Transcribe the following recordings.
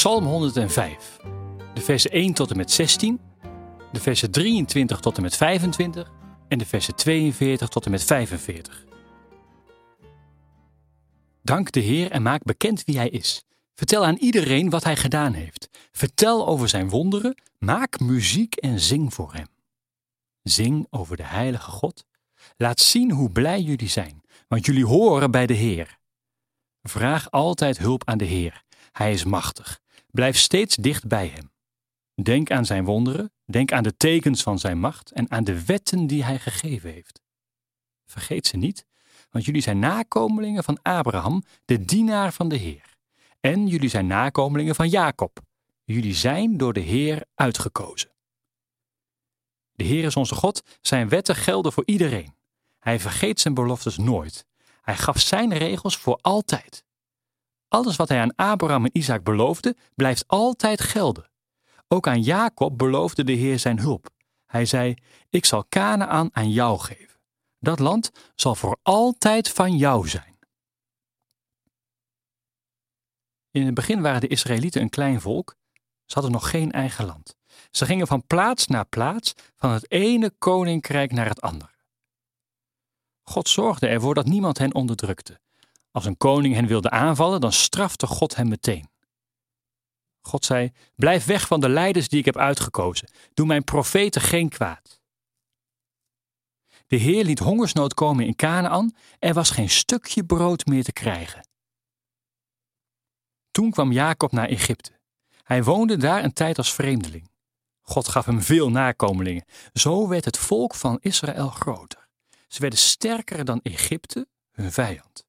Psalm 105, de versen 1 tot en met 16, de versen 23 tot en met 25 en de versen 42 tot en met 45. Dank de Heer en maak bekend wie Hij is. Vertel aan iedereen wat Hij gedaan heeft. Vertel over Zijn wonderen, maak muziek en zing voor Hem. Zing over de Heilige God. Laat zien hoe blij jullie zijn, want jullie horen bij de Heer. Vraag altijd hulp aan de Heer. Hij is machtig. Blijf steeds dicht bij Hem. Denk aan Zijn wonderen, denk aan de tekens van Zijn macht en aan de wetten die Hij gegeven heeft. Vergeet ze niet, want jullie zijn nakomelingen van Abraham, de dienaar van de Heer. En jullie zijn nakomelingen van Jacob. Jullie zijn door de Heer uitgekozen. De Heer is onze God, zijn wetten gelden voor iedereen. Hij vergeet zijn beloftes nooit. Hij gaf zijn regels voor altijd. Alles wat hij aan Abraham en Isaac beloofde, blijft altijd gelden. Ook aan Jacob beloofde de Heer zijn hulp. Hij zei: Ik zal Canaan aan jou geven. Dat land zal voor altijd van jou zijn. In het begin waren de Israëlieten een klein volk. Ze hadden nog geen eigen land. Ze gingen van plaats naar plaats, van het ene koninkrijk naar het andere. God zorgde ervoor dat niemand hen onderdrukte. Als een koning hen wilde aanvallen, dan strafte God hem meteen. God zei: Blijf weg van de leiders die ik heb uitgekozen. Doe mijn profeten geen kwaad. De Heer liet hongersnood komen in Canaan. Er was geen stukje brood meer te krijgen. Toen kwam Jacob naar Egypte. Hij woonde daar een tijd als vreemdeling. God gaf hem veel nakomelingen. Zo werd het volk van Israël groter. Ze werden sterker dan Egypte, hun vijand.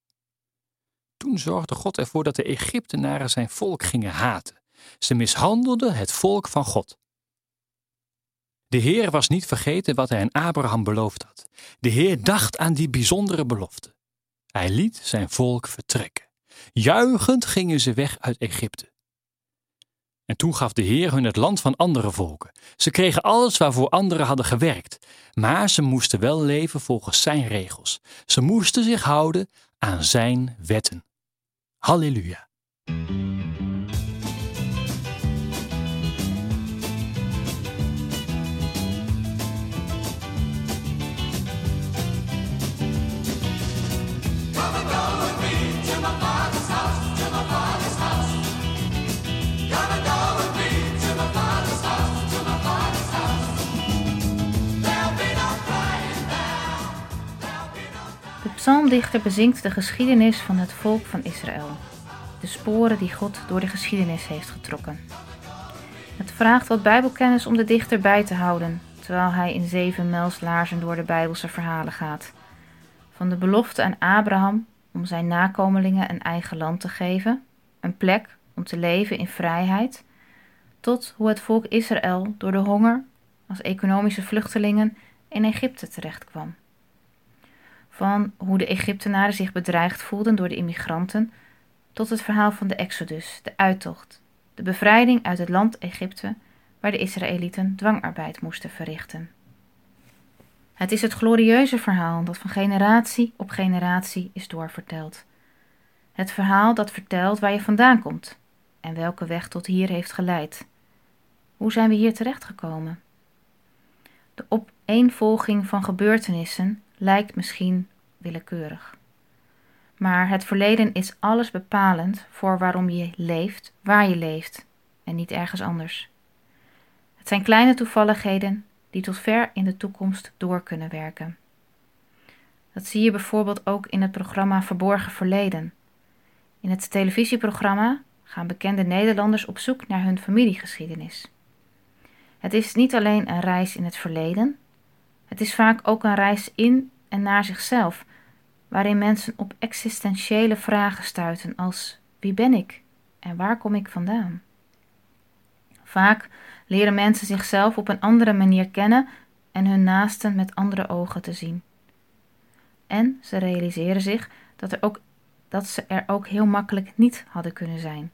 Toen zorgde God ervoor dat de Egyptenaren zijn volk gingen haten. Ze mishandelden het volk van God. De Heer was niet vergeten wat hij aan Abraham beloofd had. De Heer dacht aan die bijzondere belofte. Hij liet zijn volk vertrekken. Juichend gingen ze weg uit Egypte. En toen gaf de Heer hun het land van andere volken. Ze kregen alles waarvoor anderen hadden gewerkt, maar ze moesten wel leven volgens zijn regels. Ze moesten zich houden aan zijn wetten. Halleluja. Psalmdichter bezingt de geschiedenis van het volk van Israël. De sporen die God door de geschiedenis heeft getrokken. Het vraagt wat bijbelkennis om de dichter bij te houden, terwijl hij in zeven mijlslaarzen door de bijbelse verhalen gaat. Van de belofte aan Abraham om zijn nakomelingen een eigen land te geven, een plek om te leven in vrijheid, tot hoe het volk Israël door de honger als economische vluchtelingen in Egypte terechtkwam van hoe de Egyptenaren zich bedreigd voelden door de immigranten, tot het verhaal van de Exodus, de uittocht, de bevrijding uit het land Egypte, waar de Israëlieten dwangarbeid moesten verrichten. Het is het glorieuze verhaal dat van generatie op generatie is doorverteld. Het verhaal dat vertelt waar je vandaan komt en welke weg tot hier heeft geleid. Hoe zijn we hier terechtgekomen? De opeenvolging van gebeurtenissen lijkt misschien willekeurig. Maar het verleden is alles bepalend voor waarom je leeft, waar je leeft en niet ergens anders. Het zijn kleine toevalligheden die tot ver in de toekomst door kunnen werken. Dat zie je bijvoorbeeld ook in het programma Verborgen Verleden. In het televisieprogramma gaan bekende Nederlanders op zoek naar hun familiegeschiedenis. Het is niet alleen een reis in het verleden, het is vaak ook een reis in en naar zichzelf, waarin mensen op existentiële vragen stuiten als wie ben ik en waar kom ik vandaan? Vaak leren mensen zichzelf op een andere manier kennen en hun naasten met andere ogen te zien. En ze realiseren zich dat, er ook, dat ze er ook heel makkelijk niet hadden kunnen zijn.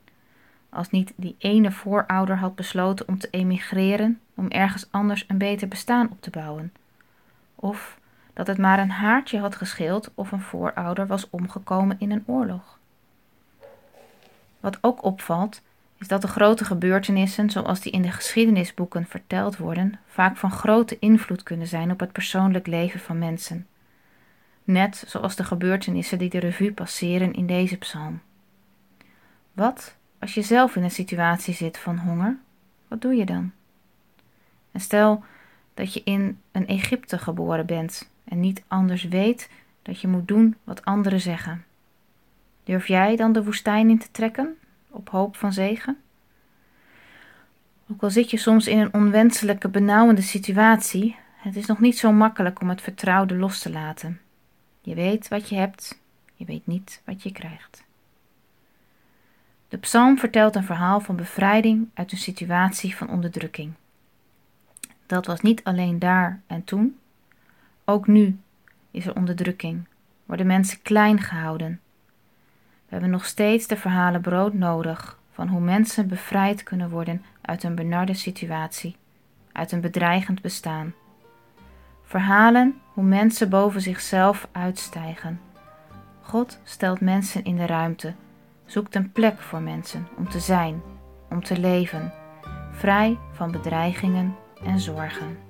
Als niet die ene voorouder had besloten om te emigreren om ergens anders een beter bestaan op te bouwen. Of dat het maar een haartje had gescheeld of een voorouder was omgekomen in een oorlog. Wat ook opvalt, is dat de grote gebeurtenissen, zoals die in de geschiedenisboeken verteld worden, vaak van grote invloed kunnen zijn op het persoonlijk leven van mensen. Net zoals de gebeurtenissen die de revue passeren in deze psalm. Wat als je zelf in een situatie zit van honger? Wat doe je dan? En stel dat je in een Egypte geboren bent en niet anders weet dat je moet doen wat anderen zeggen. Durf jij dan de woestijn in te trekken op hoop van zegen? Ook al zit je soms in een onwenselijke, benauwende situatie, het is nog niet zo makkelijk om het vertrouwde los te laten. Je weet wat je hebt, je weet niet wat je krijgt. De psalm vertelt een verhaal van bevrijding uit een situatie van onderdrukking. Dat was niet alleen daar en toen, ook nu is er onderdrukking, worden mensen klein gehouden. We hebben nog steeds de verhalen brood nodig van hoe mensen bevrijd kunnen worden uit een benarde situatie, uit een bedreigend bestaan. Verhalen hoe mensen boven zichzelf uitstijgen. God stelt mensen in de ruimte, zoekt een plek voor mensen om te zijn, om te leven, vrij van bedreigingen en zorgen.